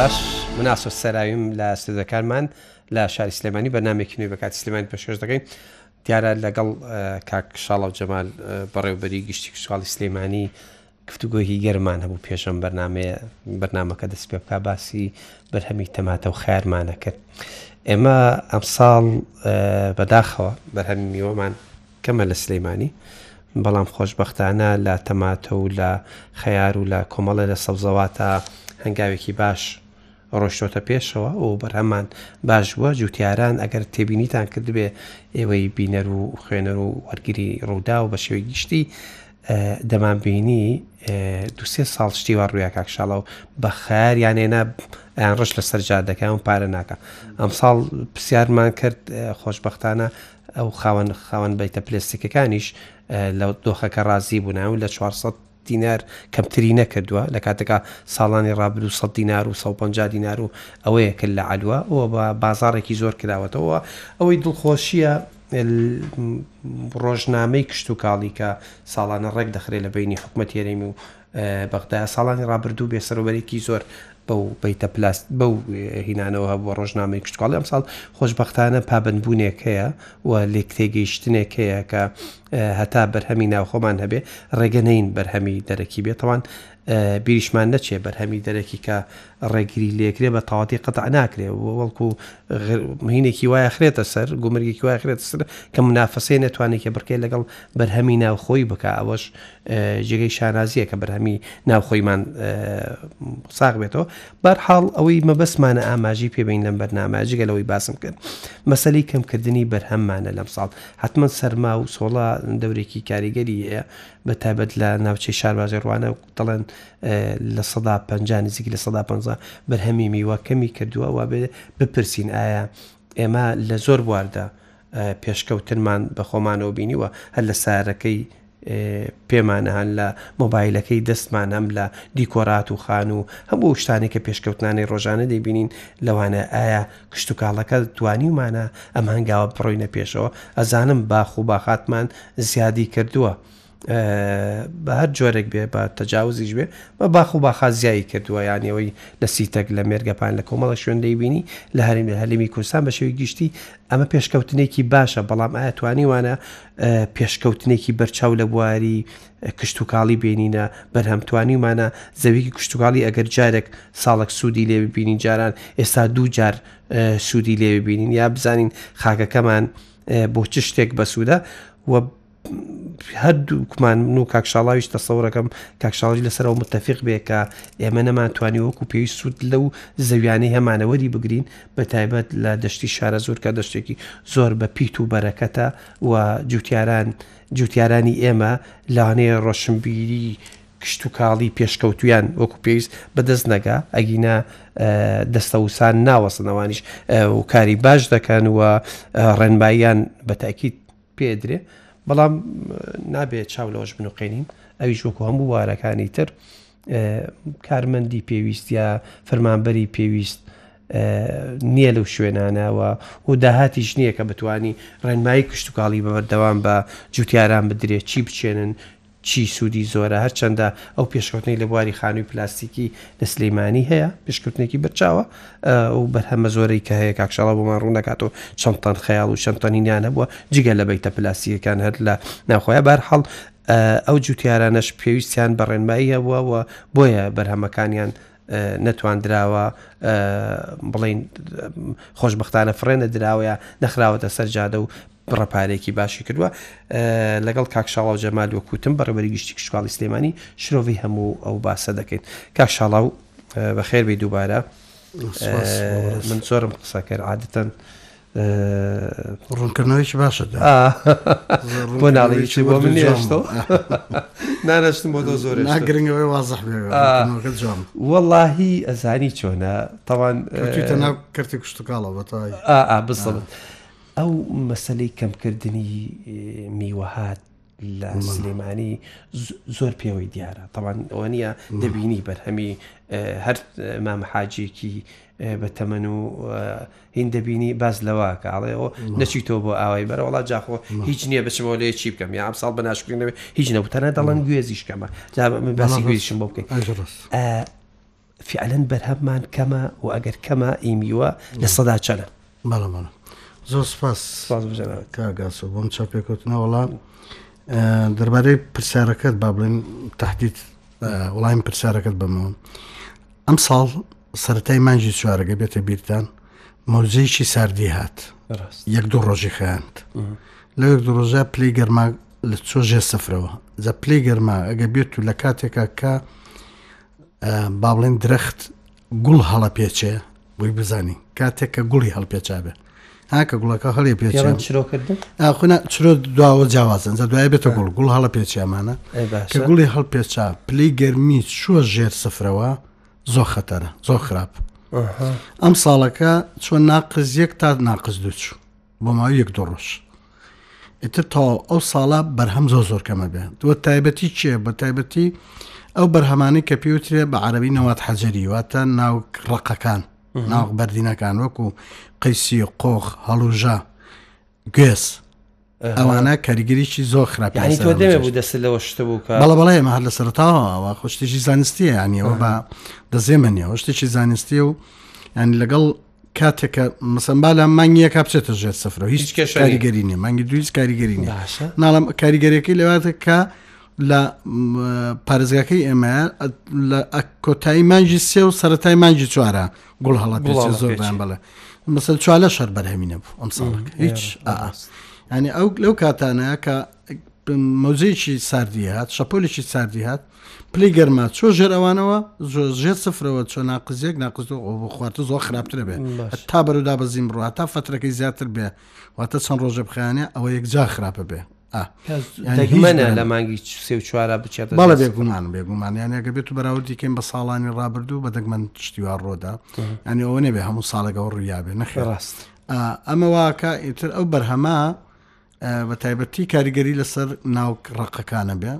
باش مناسۆ سەراویم لە سێزەکانمان لە شاری سلێمانی بەنامێکی نوێ بە کاتی سلێمانی پێشێش دەکەین دیارە لەگەڵ کاکشاڵە و جەمال بەڕێوبەری گشتی کشاڵی سلێمانی گفتوگۆهی گەرمان هەبوو پێشم بەرنمەکە دەست پێ بک باسی بەرهەمی تەماتە و خێرمانە کرد ئێمە ئەمساڵ بەداخەوە بەرهەمی میوەمان کەمە لە سلەیمانی بەڵام خۆشببختانە لە تەماتە و لە خەیار و لە کۆمەڵە لە سەوزەواتە هەنگاوێکی باش ڕۆشتۆتە پێشەوە و بەرهەمان باشووە جوتیاران ئەگەر تێبینیتان کردبێ ئێوەی بینەر و خوێنەر و وەرگری ڕوودا و بە شێوی گشتی دەمان بینی دوسێ ساڵ شتی وا ڕوویە کاکشاڵە و بە خار یانێنە ئەیان ڕش لە سەررجات دەکە ئەم پارە ناکە ئەم ساڵ پرسیارمان کرد خۆشببختانە ئەو خاوەن خاوەن بیتە پلستیکەکانیش لە دۆخەکە ڕازی بووناو لە 400 دینار کەمتری نەکردووە لە کاتێکا ساڵانی ڕابر و 100 دینار و 150 دینار و ئەوەیە کرد لە علووە ئەوە بە بازارێکی زۆر کراوەتەوە ئەوەی دڵخۆشیە ڕۆژنامەی کشت و کاڵی کە ساڵانە ڕێک دەخرێت لە بینی حکومەت یێرەمی و بەغدا ساڵانی ڕابردوو بێ سەرۆبەرێکی زۆر بەو بیتە پلاست بەو هینانەوە هەبوو ڕۆژنامەی کشتکاڵی ئەم ساڵ خۆشببختانە پابندبوونێک هەیە و لێک تێگەیشتنێک هەیە کە هەتا بەرهەمی ناوخۆمان هەبێ ڕێگەنەین بەرهەمی دەرەکی بێتەوان بیریشمان نەچێ بەرهەمی دەرەکی کە ڕێگیری لێکرێ بە تاواتی قەتع ناکرێ وەڵکو مهینێکی وایە خرێتە سەر گومرگێکی وای خرێت سەر کە منافەسێ نەتوانێتە بڕکێ لەگەڵ بەرهەمی ناوخۆی بک ئەوەش جێگەی شارازیە کە بەرهەمی ناوخۆیمان ساغ بێتەوە بەرحاڵ ئەوەی مەبەسمانە ئاماژی پێبین لەم بەرناماجیگە لەوەی باسم کرد مەسەی کەمکردنی بەرهەممانە لەم ساڵ حما سەرما و سۆڵا دەورێکی کاریگەری بە تابەت لە ناوچەی شاربازی ڕوانە دەڵێن لە سەدا پنج نزیک لە سەدا پ بەرهەمی میوە کەمی کردووە و بپرسین ئایا ئێمە لە زۆر واردە پێشکەوتنمان بە خۆمانەوە بینیوە هەر لە سارەکەی پێمانەهان لە مۆبایلەکەی دەستمان هەم لە دیکۆرات و خان و هەموو شتانی کە پێشکەوتانی ڕۆژانە دەیبینین لەوانە ئایا کشت و کاڵەکە توانیمانە ئەم هەنگاوە بڕۆینە پێشەوە ئەزانم باخ و باخاتمان زیادی کردووە. بە هەر جۆرێک بێ بە تەجاوزیش بێ بە باخ و باخازیایی کردووە یانەوەی لە سیتەک لە مێرگەپان لە کۆمەڵە شوێندەی بینی لە هەرمی هەلمی کوردستان بە شێوی گشتی ئەمە پێشکەوتنێکی باشە بەڵام ئاەتوانی وانە پێشکەوتنێکی بەرچاو لە بواری کشت و کاڵی بینینە بەرهەمتوانیمانە زەویکی کشتتوکاڵی ئەگەر جارێک ساڵک سوودی لێ ببینین جاران ئێستا دوو جار سوودی لێ ببینین یا بزانین خاکەکەمان بۆ چ شتێک بەسوودە و هەردووکمان من و کاکشاڵاویش دەسەورەکەم کاکشاڵی لەسەرەوە متتەفق بێ کە ئێمە نەماتوانی وەکو پێویست سوود لەو زەویانی هەمانەوەری بگرین بە تایبەت لە دەشتی شارە زۆرکە دەشتێکی زۆر بە پیت و بەرەکەتە و جوتیاران جوتیارانی ئێمە لاانەیە ڕۆشنبیری کشت و کاڵی پێشکەوتویان وەکو پێویست بەدەست نەگا ئەگینە دەستەوسان ناوەسنەوانیش و کاری باش دەکەن وە ڕێنباییان بە تاکیید پێدرێ بەڵام نابێت چاولۆش بنوقێنین ئەویش وەکو هەموو وارەکانی تر کارمەندی پێویستە فەرمانبەری پێویست نییە لەو شوێنانەوە و داهاتیش نییە کە بتانی ڕێنمایی کشتتوکاڵی بەبەردەوام بە جوتیاران بدرێت چی بچێنن چی سوودی زۆرە هەرچەندە ئەو پێشکەوتنی لە بواری خانووی پلاستیکی لە سلەیمانانی هەیە پێشکەوتنێکی بچاوە و بەرهەمە زۆرەی کە هەیە کاکشڵە بۆمان ڕوو نکاتەوە چەندتان خەیاڵ و شەمتەنینیان هەبووە جگە لە بەیتە پلاستیەکان هەر لە ناخۆیە بارحەڵ ئەو جوتیارانەش پێویستیان بەڕێنمایی هەبووەوە بۆیە بەرهەمەکانیان نەتواندراوە بڵین خۆشببختانە فرێنە دراوەیە نەخراوەتە سەرجادە و ڕەپارێکی باشی کردووە لەگەڵ کاکشاڵاو جەمال وەکوتم بەڕبەری گشتی کشکاڵی سلێمانی شرۆڤی هەموو ئەو باسە دەکەین کاکشاڵاو بەخێر بێ دووبارە من زۆرم قسە کرد عادەتەن ڕوونکردنەوەیکی باشە بۆ ناڵی بۆ من نێشتەوە نانەشتم بۆ دۆ زۆر گرنگەوەی وازەح وەڵاهی ئەزانی چۆنە تاوان ناو کردی کوشتتوکڵەوە بەتای بسڵت. ئەو مەسلەی کەمکردنی میوەهات لە سلێمانی زۆر پێوەی دیارە تەوان ئەوە نیە دەبینی بەرهەمی هەر مامەحاجێکی بە تەمەن و هین دەبینی باز لەوە کە ئاڵێەوە نەچیتەوە بۆ ئاوای بەرە وڵات جاخۆ هیچ نییە بچمەوە لێ چی بکەم یا ئەم ساڵ بەناشکردنەوە هیچ نەوتەنە دەڵەن گوێزیشکەمە باسی گوێزیشم بۆ بکەین فعلەن بەرهەممان کەمە و ئەگەر کەمە ئیمیوە لە سەدا چەنە بەڵە بەڵە زۆر سپاس کاگاس بۆم چاپێکوتنەوەڵا دەربارەی پرسیارەکەت با بڵێن تهدید وڵایم پرسیارەکەت بمەوە ئەم ساڵ سەتای مانجی چوارەکە بێتە بیرتان مەوزەیەکی ساردی هات یەک دوو ڕۆژی خیاند لە یەک دو ڕۆژە پلی گەرما لە چۆژێ سفرەوە زە پلی گەرما ئەگە بێت و لە کاتێکا کە با بڵێن درەخت گوڵ هەڵە پێچێ بۆی بزانی کاتێک کە گوڵی هەڵپێچابێت هاکە گوڵەکە هەڵێ پێچیخنا چرۆ دواوە جیاوازن زە دوای بێتە گوڵ گوڵ هەڵە پێچیامانە کە گوڵی هەڵ پێچا پلی گەرمی چوە ژێر سفرەوە زۆ خەتەرە زۆ خراپ ئەم ساڵەکە چۆن ناقز یەک تا ناقز دوچوو بۆ ماوە یەک دۆڕۆژ ئیتر تا ئەو ساڵە بەرهەم زۆ زۆر کەمە بێ دووە تایبەتی چیە بە تایبەتی ئەو بەرهەمانی کە پێوترێ بە عربی نەوات حەجەری واتە ناو ڕقەکان ناو بەردینەکان وەکو قیسی قۆخ هەڵوژە گوێس ئەوانە کاریگەریی زۆر خراپ دەستەوە بەڵ بەڵێ ئمە هەر لە سەرتاوەوە خوشتێکی زانستیە یانیەوە بە دەزێمەنیەوە شتێکی زانستیە و ینی لەگەڵ کاتێکە مسمبا لە مانگیە کا بچێتە ژێت سفرەوە هیچ کاریگەری نیە مانگی دویست کاریگەری نیە ناڵم کاریگەریەکەی لەواتە کە لە پارێزگاکەی ئێمە لە کۆتایی مانجی سێ و سەتای مانجی چوارە گوڵ هەڵات زۆردان بڵێ مەسەر چوالە شەر بەرهێمینە ئەم ساڵ هیچ ینی ئەو لەو کاتانەیە کە مەوزەیەکی ساردی هات شەپۆلێکی ساردی هات پلی گەرما چۆ ژێر ئەوانەوە ژێر سفرەوە چۆ ناقزیەک ناقزەوە خوارتە زۆر خراپتر بێ تا بەرودا بەزیم ڕوە تا فترەکەی زیاتر بێ واتە چەند ڕۆژە بخیانێ ئەوە یەکجا خراپە بێ منە لە مانگی سێ و چوارە بچێت بەڵە بێگومان بێگومانیانەکە بێت و بەراوردیکەین بە ساڵانی ڕابردوو بە دەگمەن شتیوار ڕۆدا ئەنی ئەوە نێبێ هەموو ساڵەکەەوە ڕیابێ نەخێ ڕاست ئەمە واکە ئیتر ئەو بەرهەما بە تایبەتی کاریگەری لەسەر ناو ڕقەکانە بێ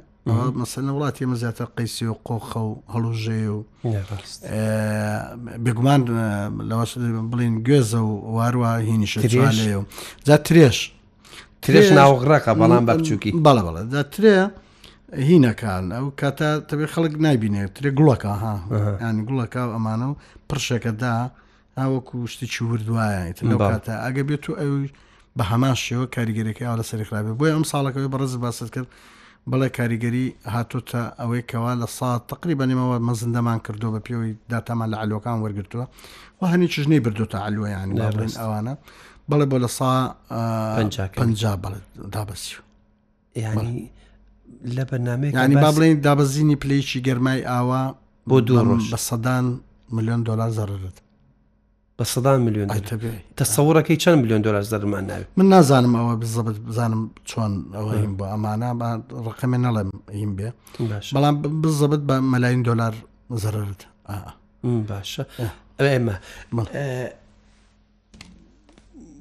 مەسەن وڵاتی ئمە زیاتر قیسی و قۆخە و هەڵوژێ و بێگومان لەوە بڵین گوێزە و واروە هینی شێ و زیاتر ترێش ترش ناوغڕەکە بەڵام بە بچووکی بەڵە بەڵە دەترێ هینەکان ئەو کاتە تەبێ خەڵک نایبینێ ترێ گوڵەکە ها یان گوڵەکە ئەمانە و پرشەکەدا هاوەکو شتی چی وردوایە کاتە ئەگە بێت و ئەو بە هەمان شێوە کاریگەرەکەی ئا لە سەرخرابێ بۆی ئەم ساڵەکەی بەڕز باست کرد بەڵێ کاریگەری هاتوتە ئەوەی کەوا لە سا تقریبانەوە مەزندەمان کردو بە پێوەی داتامان لە علوەکان وەرگتووە و هەنی چژنەی بردوتە علوۆیان لەڵێن ئەوانە بڵێ بۆ لە سا دابسی ینی لە بەنامێک ینی با بڵین دابەزینی پلەیکی گەرمای ئاوا بۆ دوو ڕۆژ بە سەدان میلیۆن دلار زەرت بە سەدان میلیۆن تەسەورەکەی چەند میلیۆن دلار دەرمان ناوێت من نازانم ئەوە بزبت بزانم چۆن ئەوەیم بۆ ئەمانە ڕقمێ نەڵێم هیم بێ بەڵام بزبت بە مەلاین دلار زەرت باشە ئێمە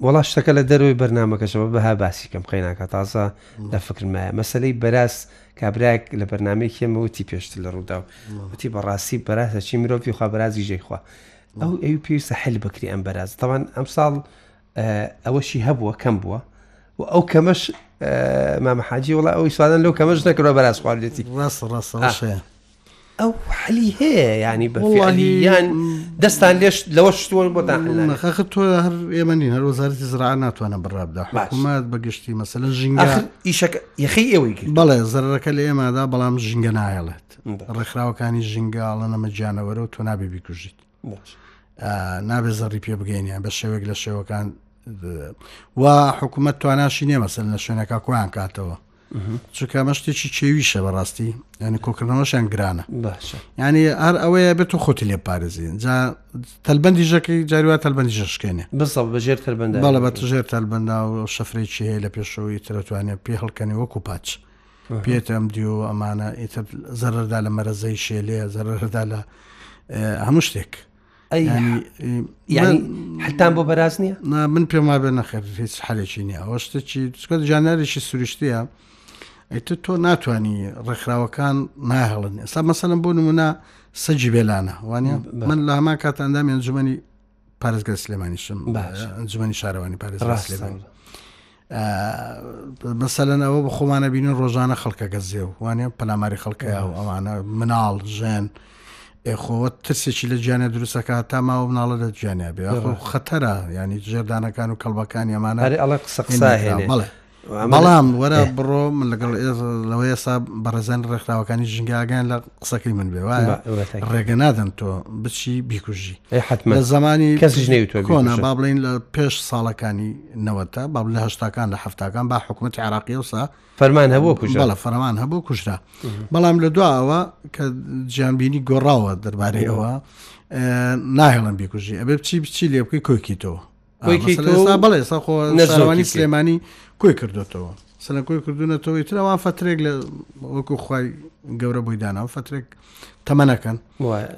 وڵا شتەکە لە دەروی بەرنمەکەشەوە بەها باسیکەم قەیناکە تازە لە فکرمایە مەسلەی بەراز کابراک لە بەرنمەیەکێمە وتی پێشتر لە ڕوودا و وتی بەڕاستی بەرازە چی مرۆڤی خوا بەرازی ژێخوا ئەو ئەو پێویستە حل بکری ئەم بەراز تاوان ئەم ساڵ ئەوەشی هەبووە کەم بووە و ئەو کەمەش مامەحاجی وڵە ئەو ئیسوادن لەو کەمەش نەکرەوە بەراز خواردێتی ڕاست ڕاستەیە ئەو حلی هەیە ینی بەیان دەستان لێش لەوە شتوە بۆتانخ تۆ هەر ئێمەنی هەر وەزارەتی زرا ناتوانە بڕابدا حکوومەت بەگشتی مەسەن ژینگە یخی ئێوەی بەڵێ زەرەکە لە ئێمەدا بەڵام ژینگە نایەڵێت ڕێکخراوەکانی ژینگە ئاڵە نەمە جیانەوەرە و تۆ نابێ بیکوژیت نابێ زەڕی پێ بگەینیان بە شێوێک لە شێوەکان وا حکوومەت تواناشی نیە مەسن لە شوێنەکە کویان کاتەوە چکە مەشتێکی چێویشە بەڕاستی ینی کۆکردنەوەشیان گرانە ینی هەر ئەوەیە بێت و خۆتی لێ پارێزین جا تەلبەندی ژەکەی جاریوا تەلبەندی ژەشکێنێ بس بەژێر تەلبند بەڵە بە ژێر تەلبەندا و شەفرێکی هەیە لە پێشەوەی ترەتوانێت پێ هەڵکەنی وەکو پاچ پێتم دیو ئەمانە ئیتە زەردا لە مەرەزەی شێلەیە زەردا لە هەموو شتێک ینی حتان بۆ بەراز نییە من پێما بێ نەخێر هیچ حالێکی نییە ئەوە شتێکی چکە ژانارێکی سروشتەیە ئەیتە تۆ ناتانی ڕێکخراوەکان ناهڵن ئێستا مەسەلم بۆ نمونە سەجی بێلانە وانە من لە هەما کات ئەندامی ئەنجومی پارێزگە سلێمانیشم ئەنجومی شارەوانی پارێز سلێمانی مەسەلەن ئەوە بە خۆمانە بینن ڕۆژانە خەڵکە گەزێ و وانە پەلاماری خەڵکە ئەوانە مناڵ ژێن. ئێخۆوە ترسێکی لە جیانە دروستەکە تا ماوە مناڵە لە جیانیا بێ خەتەرە ینی ژێردانەکان و کەڵبەکان ئەمانە ئەڵە قسە قسا هێڵێ بەڵام وەرە بڕۆ من لەگەڵ لەوە ئێسا بەڕێزان ڕێکخراوەکانی ژنگاگەیان لە قسەکەی من بێ وایە ڕێگە نادەن تۆ بچی بیکوژی حما زمانی کەسژنەی تۆ کۆنا با بڵین لە پێش ساڵەکانی نەوەتە با لە هەشتاکان لە هەفتاکان با حکوومەت عراقیوسا فەرمان هەبوو کوژە لە فەرمان هەبوو کوژرا بەڵام لە دواوە کە جیانبینی گۆڕاوە دەربارەیەوە ناهێڵم بیکوژی ئەبێ بچی بچی لێ بکەی کۆکی تۆ بڵێ ساخۆ نەزانانی سلێمانی کۆی کردوێتەوە سەنە کۆی کردوونەتەوەی ترەوە فترێک لە وەکو خی گەورە بۆی داناوە فترێک تەمەەکەن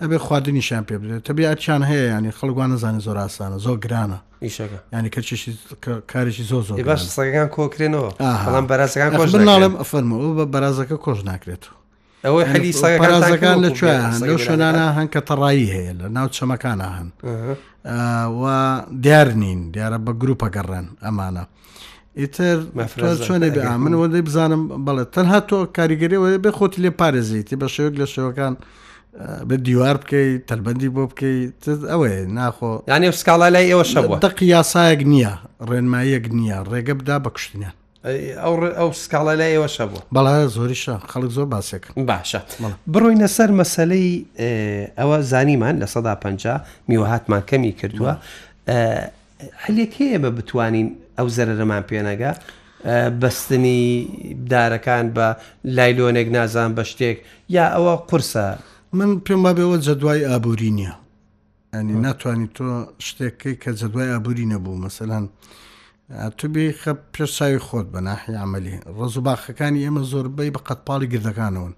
ئەبێ خواردنیشان پێ بدرێت تەبیعاتیان هەیە ینی خەڵگووان نزانانی زۆر ئاسانە زۆر گرانە ینی کەچشی کارێکی زۆ زۆر باش سەگەکان کۆکرێنەوە بەڵام بەرازەکان کۆش ناڵم ئەفەرمە بە بەرازەکە کۆش ناکرێت ئەوەی حەلی سەگەکانەکان لە کوێ لەو شوێنانە هەن کە تەڕایی هەیە لە ناو چەمەکانە هەن و دیار نین دیارە بە گرروپە گەڕێن ئەمانە. ئیتر چۆنێ بێ منەوە دەی بزانم بڵێت تەنها تۆ کاریگەریەوە بێ خۆت لێ پارێزیتی بە شێوک لە شێوەکان بە دیوار بکەیت تەلبەندی بۆ بکەیت ئەوەیە ناخۆ یانی سکاڵا لای ئێوە شەوە دق یاسایەک نییە ڕێنماییەک نییە ڕێگە بدا بە کوشتنیان ئەو ئەو سکاڵا لای ئێوە شەبوو بەڵە زۆریشە خەڵک زۆر باسێک باشە بڕۆینە سەر مەسلەی ئەوە زانیمان لە سەدا پ میوەهاتمان کەمی کردووە. حلێکی ئێمە بتوانین ئەو زەرەرەمان پێنەگە بەستنی دارەکان بە لایلۆنێک نازان بە شتێک یا ئەوە قورسە من پێم بابێەوە جەدوای ئابووری نییە ئەنی ناتوانانی تۆ شتێکی کە جەدوای ئابووری نەبوو مەسەلاەن توبی خە پێشایی خۆت بە ناحی عملی ڕز و باخەکانی ئێمە زۆربەی بە قەتپاڵی گردەکانەوەن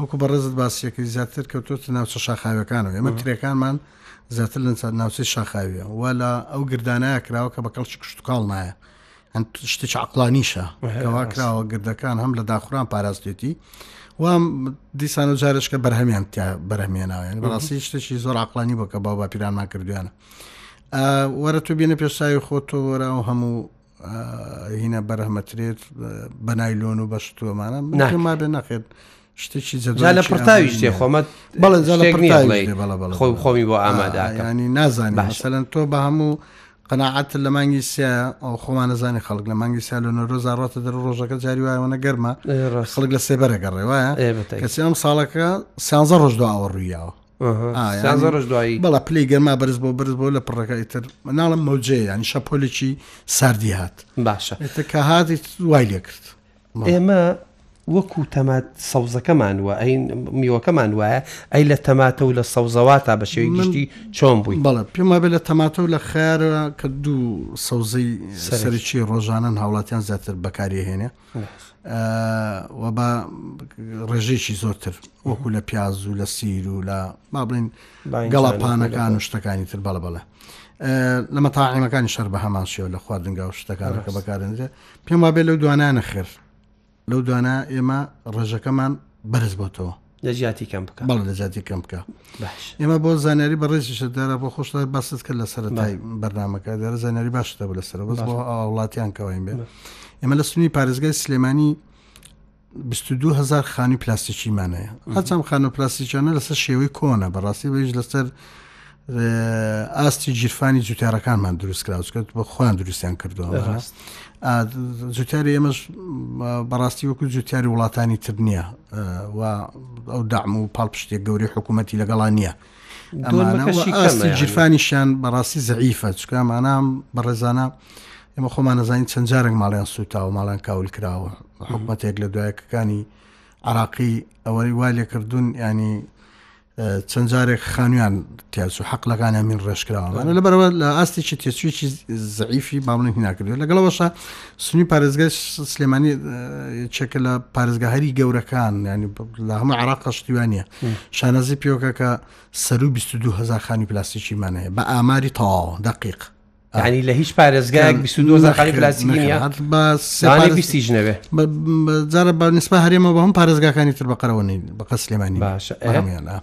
وەکو بە ڕزت باسیەکەی زیاتر کەوتۆت ناو چە شاخاوەکانەوە ئێمە ترەکانمان زیاتر لە ناوچەی شاخاویە و لە ئەو گردانایە کراوە کە بە کەڵکی کشتتوکڵ نایە هەند شتێک عقلانیشە ئەوە کراوە گردەکان هەم لە داخوران پاراستێتی وام دیسان و جارش کە بەرهەمیان بەرهمێناوێن بەڕاستی شتێکی زۆر عقلانی بۆ کە با با پیرانمان کردویانە وەرە تو بینە پێساوی خۆتۆ وەرە و هەموو هینە بەرهمەترێت بەنایلۆن و بەشتووەمانە ما بێ نەخێت شتێکی جەدا لە پرتاوی شتێ خۆمەت خۆی خۆمی بۆ ئامادەکەنی نازانانی بەسەلەن تۆ بە هەموو قەنەعات لە مانگی سیا خۆمان نزانانی خەڵک لە مانگی سیا لە نۆرۆزارڕاتە دەر ڕۆژەکە جاری وایەوەە گەرمە خەڵک لە سێبەرە گەڕێوایە کەسی ئەم ساڵەکە سیانزە ڕۆژ داوە ڕوویاوە ڕژ دوایی بەڵ پلی گەرما بەرز بۆ بەرز بۆ لە پڕەکەی تر مناڵم مەوجەیە یان شەپۆلێکی ساردی هات باشە کە هاتی وای لێ کرد ئێمە وەکو تەمات سەوزەکەمان وە ئەین میوەکەمان وایە ئەی لە تەماتە و لە سەوزەواتە بە شێوی گشتی چۆن بووی بەڵە پێما بێت لە تەماتە و لە خیارە کە دوو سەوزەی سەرچی ڕۆژانان هاوڵاتیان زیاتر بەکارهێنێ وە بە ڕێژێکی زۆرتر وەکو لە پیاز و لە سیر و لە ما بڵین گەڵاپانەکان و شتەکانی تر بەڵە بەڵە. لە مەتاعیمەکانی شەر بە هەمان شێوە لە خواردنگا و شتەکانەکە بەکارێنێت پێم وابێ لەو دوانانە خێر لەو دوانە ئێمە ڕێژەکەمان بەرز بۆتەوە لە جیاتی کەم بکە بەڵ لە جاتی کەم بکە ئێمە بۆ زانیاری بە ڕێزیشە دەرە بۆ خۆشدا باست کرد لە سەرای بەرنمەکە دەرە زانیاری باشتە بە لەسەر بەس بۆ وڵاتیان کەوین بێ ئێمە لە سنووری پارێزگای سلێمانی 20هزار خانی پلاستیکیمانەیە هەچەم خانە پلاستیکیانە لەسەر شێوەی کۆنە بەڕاستی بەیش لەسەر ئاستی جیرفانی جوتارەکانمان دروستکراوت کرد بە خۆیان دروستیان کردووە زووتیاری ئێمەش بەڕاستی وەکو زووتیاری وڵاتانی تر نییە و ئەو دام و پاڵپشتێک گەوری حکوومەتتی لەگەڵان نییە. جرفانیشیان بەڕاستی زعیفە چکە مانام بەڕێزانە ئێمە خۆمان نەزانین چەند جارێک ماڵیان سوتا و ماڵان کاول کراوە حکوومەتێک لە دوایەکەکانی عراقی ئەوەی وا لێکردوون ینی چەند جارێک خانویان تیاس و حەقلەکانیان من ڕێشکراوانە لەبەرەوە لە ئاستێکی تێسوێکی زعیفی بامڵێکی ناکردو لەگەڵەوەشە سنووی پارێزگای سلێمانی چێکە لە پارێزگاهری گەورەکان ینی لە هەمە عراق قشتیوانە شانەزی پیۆکەکە سەر و 22 هزار خانی پلاستیکیمانەیە بە ئاماری تاوا دقیق ینی لە هیچ پارێزگایك 22 خالی پلاسیکی ژنەوێ جارە بە نسبە هەرێمە بە هەم پارێزگاکانی تر بەقەرەوە بە قە سلێمانی باشیانە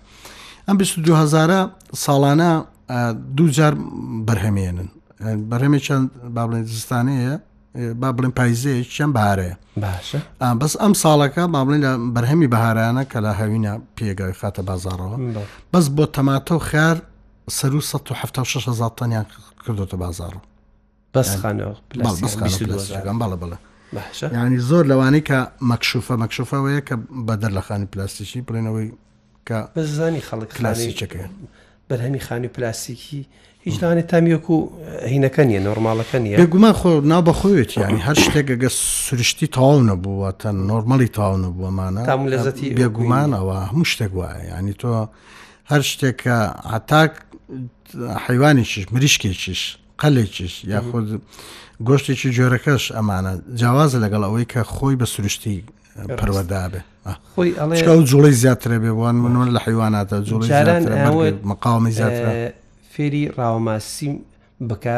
ئەم 22هزارە ساڵانە دووجار بەرهەمێنن بەرهەمێ چەند بابڵێن زستانەیە با بڵێن پایزەیە چەند بارەیە باشە بەس ئەم ساڵەکە با بڵین لە بەرهەمی بەهارانە کە لە هەوینە پێگەوی خاتە بازارەوە بەس بۆ تەماتۆ خار سەر و 1970 تەنیان کردوتە بازار بەسخانەوە ینی زۆر لەوانەی کە مەکشوفە مەکشوفەوەیە کە بەدەر لە خانی پلاستیکی بڵێنەوەی کە بەزانی خەڵک کلاسیچەکە بەرهەمی خانی پلاستیکی هیچ داانێت تامیەک و هینەکە نیە نۆرمالەکە نیە گومان خۆ نابەخۆوێت ینی هەر شتێک گە سروشتی تاو نەبووە تەن نۆرمەلی تاو نەبووەمانە تام لەزەتی بێگومانەوە هەموو شتێک وایە ینی تۆ هەر شتێکە عتاک حیوانێکیش مریشکێکیش قەلێکیش یا خود گۆشتێکی جۆرەکەش ئەمانە جیاواز لەگەڵ ئەوەی کە خۆی بە سروشتی پەروەدابێ خۆی جوڵی زیاترێ بێ بووان منون لە حیواناتە جوڵی مقامی زیاتر فێری ڕاوماسیم بکە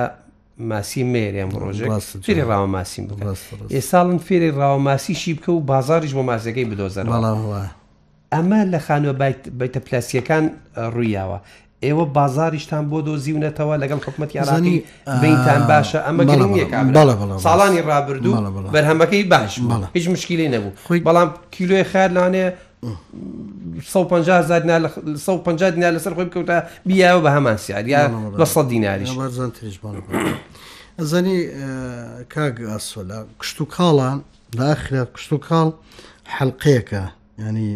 ماسی مێریان ڕۆژێ فێری ڕاوماسیم بڵ ئێساڵن فێری ڕاوماسیشی بکە و بازاریش بۆ ماسەکەی بدۆزەر بەڵام وە ئەمە لە خانوە بەیتە پلاسیەکان ڕوویاوە ئێوە بازاریشتان بۆ دۆزیونەتەوە لەگەڵ حکومت یارانی بینتان باشە ئەمە ساڵانی ڕابردوو بەرهەمەکەی باش هیچ مشکلی نەبوو بەڵام کیلوی خارلانێ 150 دینا لەسەر خۆی بکەوتە بیاوە بە هەمان سیار یا بە سە دیناریش ئەزانی کاگ ئاسۆلا کشت و کاڵان لاخرێت کشت و کاڵ حەلقەیەەکە ینی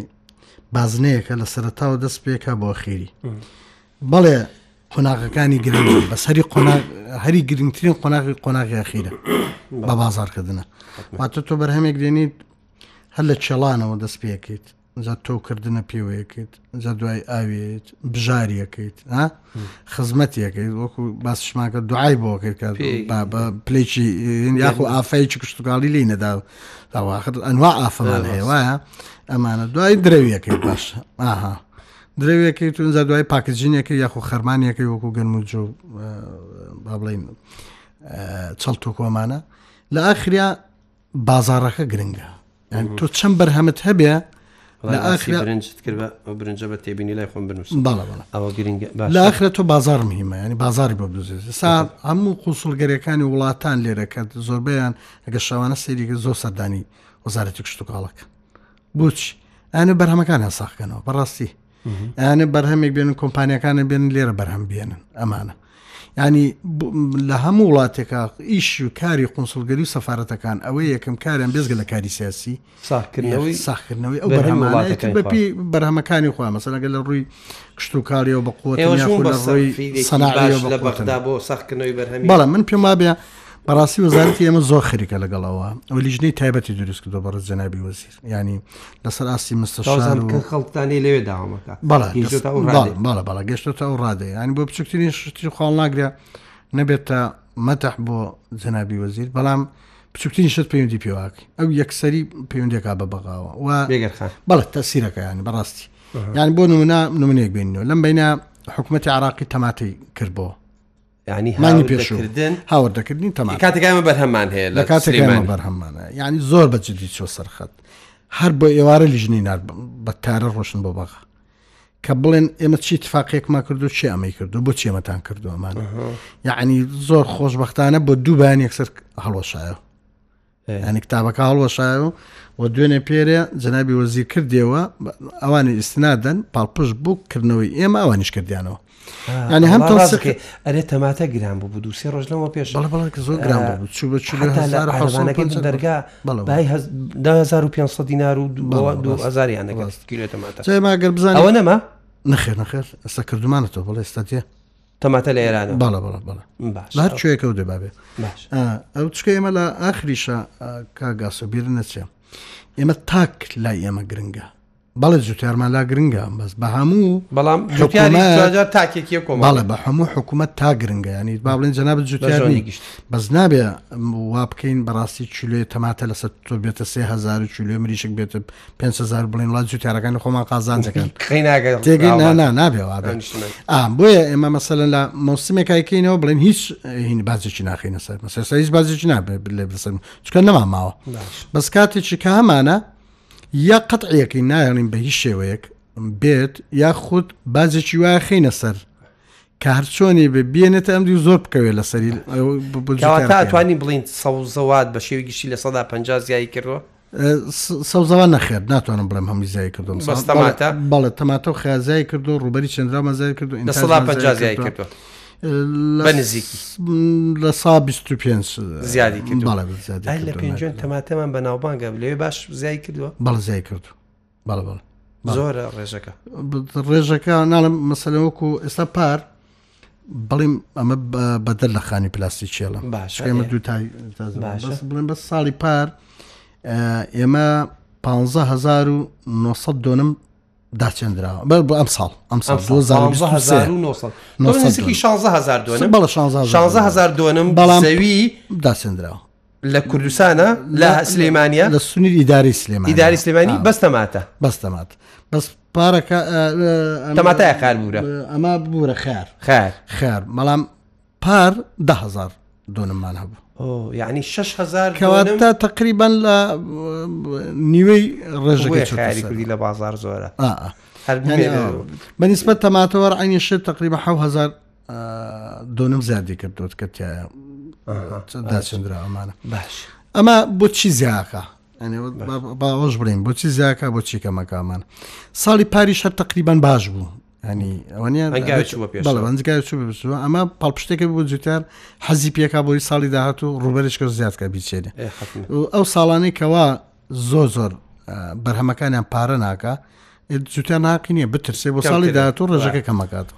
بازنەیەکە لە سەرتاوە دەست پێکە بۆ خێری بەڵێ قۆناغەکانی گرنگ بە سەری هەری گرنگترین قۆناغی قۆناغی ئەخیرە بە بازارکردنە واتە تۆ بەرهەمێک دێنیت هەر لە چێڵانەوە دەست پێکەیت زە تۆکردنە پێوەیەکەیت زە دوای ئاوێت بژاریەکەیت خزمەتیەکەیت وەکو باسشماکە دوعای بۆکەیت پلێکی یاخ و ئافایکی پشتتوکالی لی نەدا داواخت ئەنوا ئافران هەیە وایە ئەمانە دوای درەویەکەی باشە ئاها درەویەکەی تون زە دوای پاکجینەکە یاخ و خەرمانیەکەی وەکو گەنمجۆ با بڵین چەڵ تۆ کۆمانە لە ئاخریا بازارەکە گرنگە تۆ چەند بەرهەمت هەبێ برنجە بە تێبینی لای خۆم بنووس لاخرە تۆ بازار مهمە ینی بازاری بۆ بدوزێت سا هەموو قوسڵگەریەکانی وڵاتان لێرەکە زۆربیان ئەگە شەوانە سێریگە زۆر سەردانی وەزارەتی کشتتوکڵک بچ ئەە بەرهەمەکان هەساخکەنەوە بەڕاستی ئەە بەرهەمێک بێن کۆمپانیەکانە بێن لێرە بەرهەم بێنن ئەمانە ینی لە هەموو وڵاتێکا ئیش و کاری قنسڵگەری و سەفاەتەکان ئەوەی یەکەم کاریان بێزگە لە کاری سیاسی ساکردنەوەی ساخکردنەوەی ئەو بەرهەمەکانی بەرهەمەکانی خوا مەسەنەگە لە ڕووی کشت و کاریەوە بە قوۆی سەناعی لە بەغدا بۆ ساختکردنەوەی بەرهەمی بەڵە من پێما بێ بەڕاستی وەزارەتی ئێمە زۆر خەریکە لەگەڵەوە ئەو لیژنەی تایبەتی دروست کردو بەڕ جەنابی وەزیر ینی لەسەر ئاستی مستەشان خەڵتانی لەوێ داوامەکە بەڵە بەڵە گەشتە ئەو ڕادێ ینی بۆ بچکتترین شتی خاڵ ناگرێ نەبێتە مەتەح بۆ جەنابی وەزیر بەڵام بچکتترین شت پەیوەندی پێواکی ئەو یەکسەری پەیوەندێکا بە بەغاوە و بەڵە تەسیرەکە ینی بەڕاستی یان بۆ نمونە نمونێک بینەوە لەم بینە حکوومەتی عراقی تەماتی کردبووە ینی پێشکردن هاوردەکردنی تەما کاتەکایمە بەرهەمان هەیە لە کاتێکمان بەرهەمانە ینی زۆر بەجددی چۆ سەرخەت هەر بۆ ئێوارە لیژنی نار بە تارە ڕۆشن بۆ بەغا کە بڵێن ئێمە چی تفاقیەکمان کردو چی ئەمەی کردو بۆ چێمەتان کردو ئەمان یعنی زۆر خۆشببختانە بۆ دووبان یەکسەر هەڵۆشایە ئەنی کتابەکە هەڵوەشایە و و دوێنێ پێرێ جەنابی وەزیر کردیەوە ئەوانی ئستنادەن پاڵپش بووکردنەوەی ئێمە ئەوانیش کردیانەوە ینی هەم تەڵسەکە ئەرێ تەماتە گران بوو دووسێ ڕۆژنەوە پێش زۆر گران چوو بە دەرگا بەڵ 500 دینار و 2000 یان دەگەست کیلێتەماتە ئەوە نەما نخێ نخێر ئەستا کردومانەوە بەڵێ ئێستاتە تەماتە لە ئێرانە باڵە بڵە بڵە هەر کوێکە و دەبابێت ئەو چکە ئێمە لە ئاخریشە کاگاسە بیر نەچێ ئێمە تاک لای ئێمە گرنگە بەڵێ زووتارمالا گرنگە بەس بە هەموو بەڵام تاکێکی کۆماڵە بە هەموو حکوومەت تا گرنگە ینی با بڵێن جەناب زووتیاری گشت بەس نابێ وا بکەین بەڕاستی چولێ تەماتە لەسەر تۆ بێتە سهزار چولێ مریشک بێتە 500زار بڵین وڵات زووتارەکان خۆمان قازانجەکەن تێگەنا نابێ بۆیە ئێمە مەسەلەن لە مۆسمێکایکەینەوە بڵێن هیچ هین بازێکی ناخینە سەر مەسەر هیچ بازێکی نابێ لێ بسەر چکە نەما ماوە بەس کاتێکی کە هەمانە یا قەتعەکەی نایەڵین بە هیچ شێوەیەک بێت یا خودود بازێکی وایە خینە سەر کە هەرچۆنی بێ بێنێتە ئەمدی زۆر بکەوێت لە سەری توانانی بڵین سەوزەوات بە شێوی گشتی لە سەدا پ زیایی کردەوە سەوزەوە نەخێر ناتوانم بڵم هەمی زای کردم بەڵێ تەماتە و خیازای کردو ڕوبەری چندرا مەزای کردو ئینسەڵ پ زیایی کردو. بە نزیکی لە سا 25 زیادی لە پێنجێن تەماتەمان بە ناوبانگە لێوێ باش زیای کردووە بەڵ زیای کردو بەڵ بەڵ زۆرە ڕێژەکە ڕێژەکە ناڵم مەسەلەوەکو ئێستا پار بڵیم ئەمە بەدەر لە خانی پلاسی چێڵە باشمە دوو تای بڵێن بە ساڵی پار ئێمە 15 1970 دۆنم داچندراوە بە ئەم ساڵ ئەم ساڵهزار دوهزار دوم بەڵاموی داچندراوە لە کوردستانە لە سلێمانیا لە سنی ئیداری سلێمان ئیداری سلێمانی بەستەماتە بەستەمات بەس پارەکە تەماتای خار بوورە ئەمە بوورە خار خار خار مەڵام پار دههزار دونممان هەبوو یعنی 6هزار کەواتە تقریبان لە نیوەی ڕێژەکەی لە بازار زۆرە بەنسبت تەماتەوە ئەنی شێت تقریبا 1000 دۆنم زیادی کردوت کە تایە داچندرا ئەمانە باش ئەمە بۆ چی زیاکە باوەش بڵین بۆچی زیاکە بۆ چیکە مەکامان ساڵی پاریش هەر تقریبان باش بوو هەنی ئەوانیانگای ئەمە پاڵپشتێکی بۆ جوتار حەزی پێکا بۆی ساڵی داهاتوو ڕوبەرشکە زیاتکە بیچێنێ ئەو ساڵانەی کەوا زۆ زۆر بەرهەمەکانیان پارە ناکە جوتیان ناقینە بترسێ بۆ ساڵی داهاتوو ڕێژەکە کەمەکات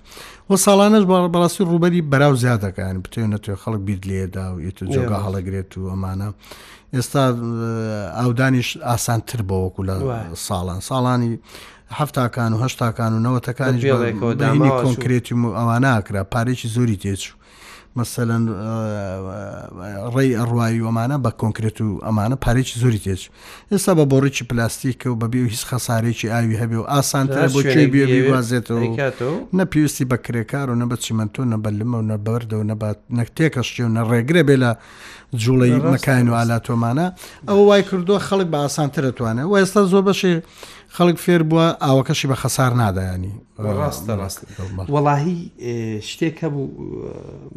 وە ساڵانەش بەڕاستی ڕوبەری بەراو زیادەکەیان بتێنە توێ خەڵک بیر لێدا و یێت جۆگا هەڵەگرێت و ئەمانە ئێستا ئاودانیش ئاسانتر بۆ وەکو لە ساڵان ساڵانی هەفتاکان و هەشتاکان و نەوەتەکانی کۆنکرێتی و ئەوانەکرا پارێکی زۆری تێچوو مەسەەن ڕێی ئەڕوایی ئەمانە بە کۆنکرێت و ئەمانە پارێکی زۆری تێچ ئێستا بە بۆڕێکی پلاستیکە و بەبی و هیچ خەسارێکی ئاوی هەبێ و ئاسانتر بۆ بێوازێتەوە نەپیویستی بە کرێکار و نە بە چیمەنتۆ نەبەلمە و نەبەردە و نەکتێکەشتی و نەڕێگرێ بێ لە جوڵی مەکان و ئالاتۆمانە ئەوە وای کردووە خەڵک بە ئاسانتر دەتوانێت و ئێستا زۆر بەشێ خەڵک فێر بووە ئاوەکەشی بە خەسار نادایانی ڕاستە ڕاست وەڵاهی شتێک هەبوو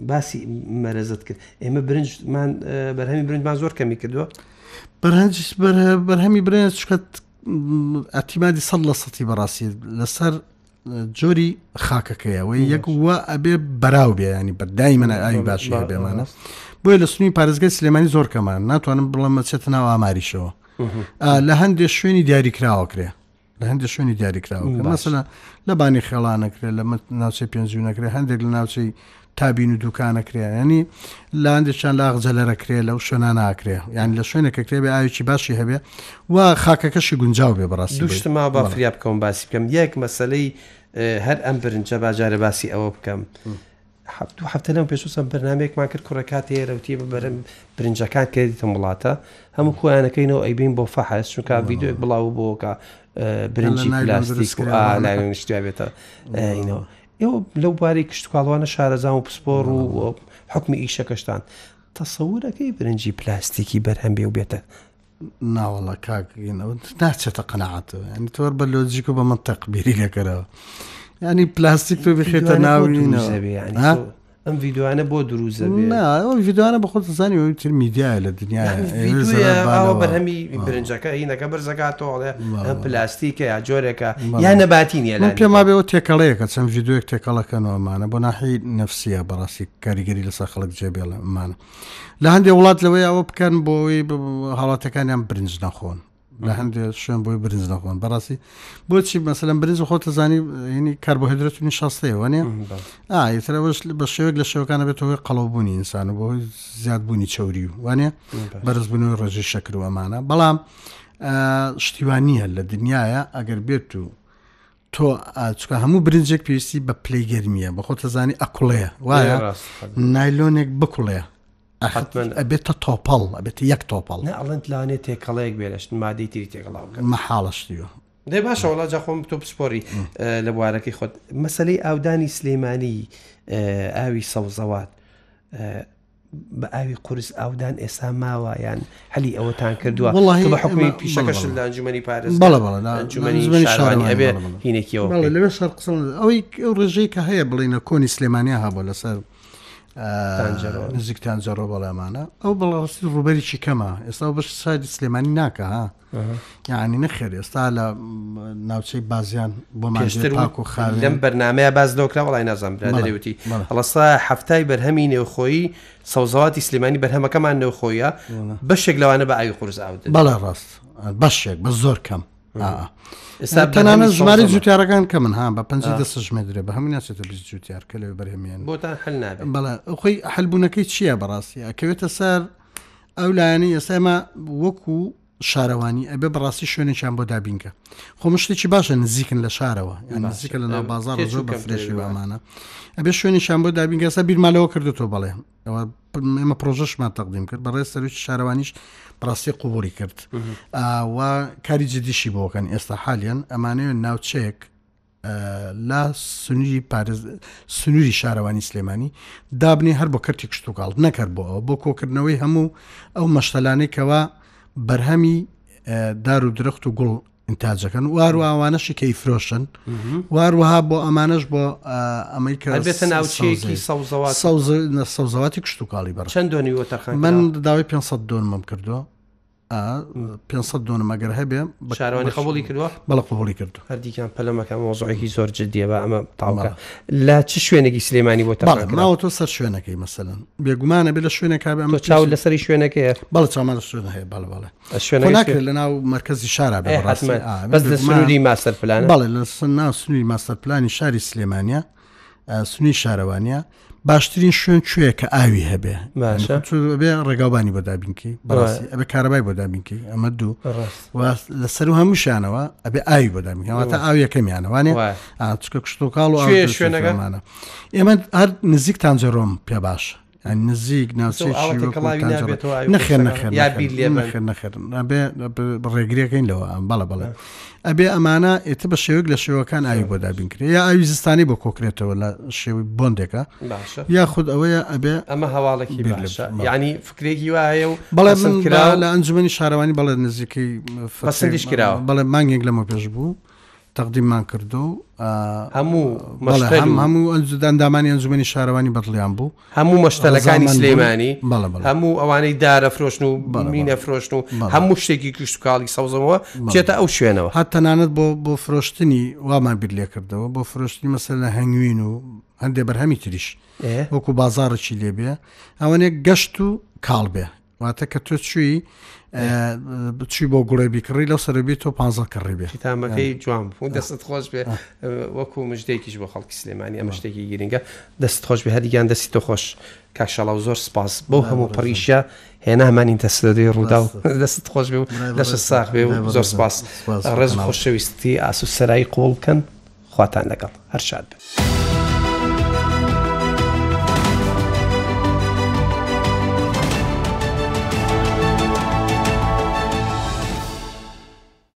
باسی مەرەزت کرد ئێمە برنجمان بەرهەمی برنجمان زۆر کەمی کردووە بەرهنج بەرهەمی برنج شکەت ئەتیمادی سەد لە سەتی بەڕاستی لەسەر جۆری خاکەکەیەوەی یەک وە ئەبێ بەراو بێ ینی بەدای منە ئاوی باشی بێمانە بۆیە لە سنووی پارێزگای سلێمانی زۆر کەمان ناتوانم بڵم مەچێت ناو ئاماریشەوە لە هەندێک شوێنی دیاریکراوەکرێ لە هەندێک شوێنی دیاریکراوە مەسەلا لە بانی خێڵانەکرێت لە ناوچەی پێنجونەکرێ هەندێک لە ناوچەی تابین و دوکانەکرێ ینی لە هەندێکیان لاغ جەلەرەکرێ لەو شوێنە ناکرێ یان لە شوێنێکە کرێ بێ ئاویی باشی هەبێ و خاکەکەشی گونجاو بێ بەڕاست دوشتما با فریا بکەم باسی بکەم یەک مەسلەی هەر ئەم برنجە باجارە باسی ئەوە بکەم. دو هەفتە لەم پێشوسم بەنامێکمان کرد کوڕکاتی هێرەوتی بەبەرم برنجەکان کردیتە وڵاتە هەموو کویانەکەینەوە ئەیبین بۆ فەحس چونکە یددیوێک بڵاو بۆکە برنجی پلاستیک و ئالای نیشتیا بێتە ئینەوە ئێوە لەو باری کشتتوکڵوانە شارەزان و پسپۆر و حکمی ئیشەکەشتان تەسەورەکەی برنجی پلاستیکی بەرهەم بێ و بێتە ناوەڵە کاکەوە ناچێتە قەنەعاتەوە ینی تۆر بە لۆجیک و بە من تەقبیری لەکەرەوە ینی پلاستیک تۆ بخێتە ناوی نەوە ئەم یددیوانە بۆ دروزە یددیوانە بە خۆت زانانی تر میدیای لە دنیا بەرهەمی برنجەکە هینەکە برزەکاتۆڵێ پلاستیکە یا جۆرێکە یا نەباتینە لە پێما بێەوە تێکەڵەیەکە چەند یددیوەک تێکەڵەکە نۆمانە بۆ ناحی نفسیە بەڕاستی کاریگەری لەسەر خەڵک جێبێڵە مانە لە هەندێک وڵات لەوەی ئەوە بکەن بۆەوەی هاڵاتەکانیان برنج نەخۆن لە هەندێک شوێن بۆی برنج دەخۆن بەڕاستی بۆچی مەسەلەم برنج خۆتە زانی ینی کاربهدرێتنی شاستەیەوە نیە ئاترەوەش بە شێوێک لە شێوەکانە بێتەوەی قەڵەوبوونی ئینسان و بۆی زیادبوونی چوری و وانێ بەرزبوونەوەی ڕێژی شەکروەمانە بەڵام شتیوانیە لە دنیاە ئەگەر بێت و تۆ چکە هەموو برنجێک پێویستی بە پلەیگەرمیە بە خۆتە زانی ئەکوڵەیە وایە نایلۆنێک بکوڵەیە ئەبێتە تۆپەڵ ئەبێتە یەک تۆپەڵ ئەڵند لاانێت تێکەڵەیەک بێرەشتن مادەی تری تێکەڵاو مەحاڵشتیوە دێ باشە وڵاجە خۆم تۆ پسپۆری لە بوارەکەی خۆت مەسلەی ئاودانی سلێمانی ئاوی سەوزەوات بە ئاوی قرس ئاودان ئێسا ماوەیان هەلی ئەوەتان کردووە بە حکومی پیشەکەش لەنجومی پارێز هینێکیەوە لەوێ سەر قسە ئەوەی ڕێژەی کە هەیە بڵینە کۆنی سلێمانیا هابوو لەسەر نزیکتان زۆرۆ بەڵامانە ئەو بەڵاستی ڕوبەریی کەمە ئێستا بەش سادی سلێمانی ناکە ها یعنی نەخێر ئێستا لە ناوچەی بازیان بۆ ماشتر و خاڵ لەم بەرنمەیە باز دۆکرا وڵای نازانام برادەوتی هەڵستا هەفتای بەرهەمی نێوخۆیی سەوزاواتی سلێمانی بەرهەمەکەمان نێوخۆیە بەشێک لەوانە بە ئاوی قورس ئاوت بەڵێ ڕاست بەشێک بە زۆر کەم تەنانە ژماری جوتیارەکان کە من ها بە پ دەسەژمە درێ بە هەموو ناچێتە بز جوتیار کە لێ بەرهێمیان بۆتان بەڵە خۆی هەلبوونەکەی چییە بەڕاستی ئەکەوێتە سەر ئەو لایەنی ئێسامە وەکو شارەوانی ئەبێ بەڕاستی شوێنێکیان بۆ دابینکە خۆم شتێکی باشە نزیکن لە شارەوە نزیکە لە ناو بازار زۆر بەفرێشی بامانە ئەبێ شوێنیشان بۆ دابینکە ئەسا بیرمالەوە کردو تۆ بەڵێ ئەوە ئمە پرۆژەشمان تەقدیم کرد بەڕێ سەرچ شارەوانیش پراستی قوبوری کرد وا کاری جدیشی بۆکەن ئێستا حالیان ئەمانەیە ناوچەیەک لا سنووری سنووری شارەوانی سلێمانی دابنی هەر بۆ کەرتی کشتتوکڵ نەکرد بۆەوە بۆ کۆکردنەوەی هەموو ئەو مەشتەلانەی کەەوە بەرهەمی دار و درەخت و گوڵ ئینتاجەکەن وارو ئەوانەشی کەی فرۆشن واروەها بۆ ئەمانش بۆ ئەمریکابێتە ناوچەیەکی سەوزەواتی کشت و کاڵی بەر چەند دۆنیوەتەخ من داوای 500 دۆنمەم کردووە 500 دۆنمەگەر هەبێ بەشارانی قبولی کردوە بەڵە قوبولی کرد هەردیکان پەلەمەکە مۆزۆعێکی زۆر جدیەوە ئەمە تاڵگە لە چ شوێنێکی سلێمانی بۆ تاڵماوە تۆ سەر شوێنەکەی مەسەن بێگومانە بێ لە شوێنێک ئەمە چاو لەسری شوێنەکەیە بەڵ چامان لە شوێن هەیە بەڵ بەڵێ شوێن ناکرد لە ناو مرکزی شارە بەس لە سنووری ماسەر پلان بەڵێ لە سنا سنووری ماسەر پلانی شاری سلێمانیا سنووری شارەوانە باشترین شوێن کوێ کە ئاوی هەبێ بێ ڕێگاوبانی بۆ دابینکەی بەڕاستی ئەبێ کارەبای بۆ دابینکەی ئەمە دوو لەسەر و هەمووشانەوە ئەبێ ئاوی بۆ دابینکەواتە ئاوی یەکەمیانەوانێ چکە کشت و کاڵ و شوێنەکەمانە ئێمە هەر نزیک تانجەڕۆم پێ باشە نزیک ڕێگریەکەین لەوە ئەم بەڵە بڵێ ئەبێ ئەمانە ئێتە بە شێوک لە شێوەکان ئاوی بۆ دابینکرێ یا ئاوی زستانی بۆ کۆکرێتەوە لە شێوی بۆندێکە یا خود ئەوەیە ئەبێ ئەمە هەواڵێکی ینی فکرێکی وایە و بەڵێ من کرا لە ئەنجومی شارەوانی بەڵێ نزیکەی فەسەندیش کراوە بەڵێ مانگێک لەمە پێش بوو. تەقدیممان کردو هەموو هەموو ئەنجداندامانی ئەنجومی شارەوانی بەتڵیان بوو هەموو مەشتەلەکانی سلێمانی هەموو ئەوانەی دارەفرۆشن و بەمینە فرۆشن و هەموو شتێکی کشت و کاڵی سەوزەوە بچێتە ئەو شوێنەوە هەت تەنانەت بۆ بۆ فرۆشتنی وامان بیر لێ کردەوە بۆ فرۆشتنی مەسەر لە هەنگوین و هەندێ بەرهەمی تریش وەکو بازارەکی لێبێ ئەوانێک گەشت و کاڵ بێ واتە کە تۆ چووی بچی بۆ گوڵێبی کڕی لەو سەربی تۆ پ کڕی بێت تامەکەی جوان بوو دەست خۆش بێ وەکو مژدێکیش بۆ خەڵکی سلێمانی ئەمە شتێکی گرنگە دەست خۆش بێ هەردیگەیان دەستی تۆ خۆش کاشەڵاو زۆر سپاس بۆ هەموو پەریشە هێنامانین تەسەدەی ڕوودا و دەست خۆش بێ و دەشت ساخ بێ و زۆر سپاس ڕێز خۆشەویستی ئاسوسەرایی قۆڵ بکەن خواتان لەگەڵ هەر شاد بێت.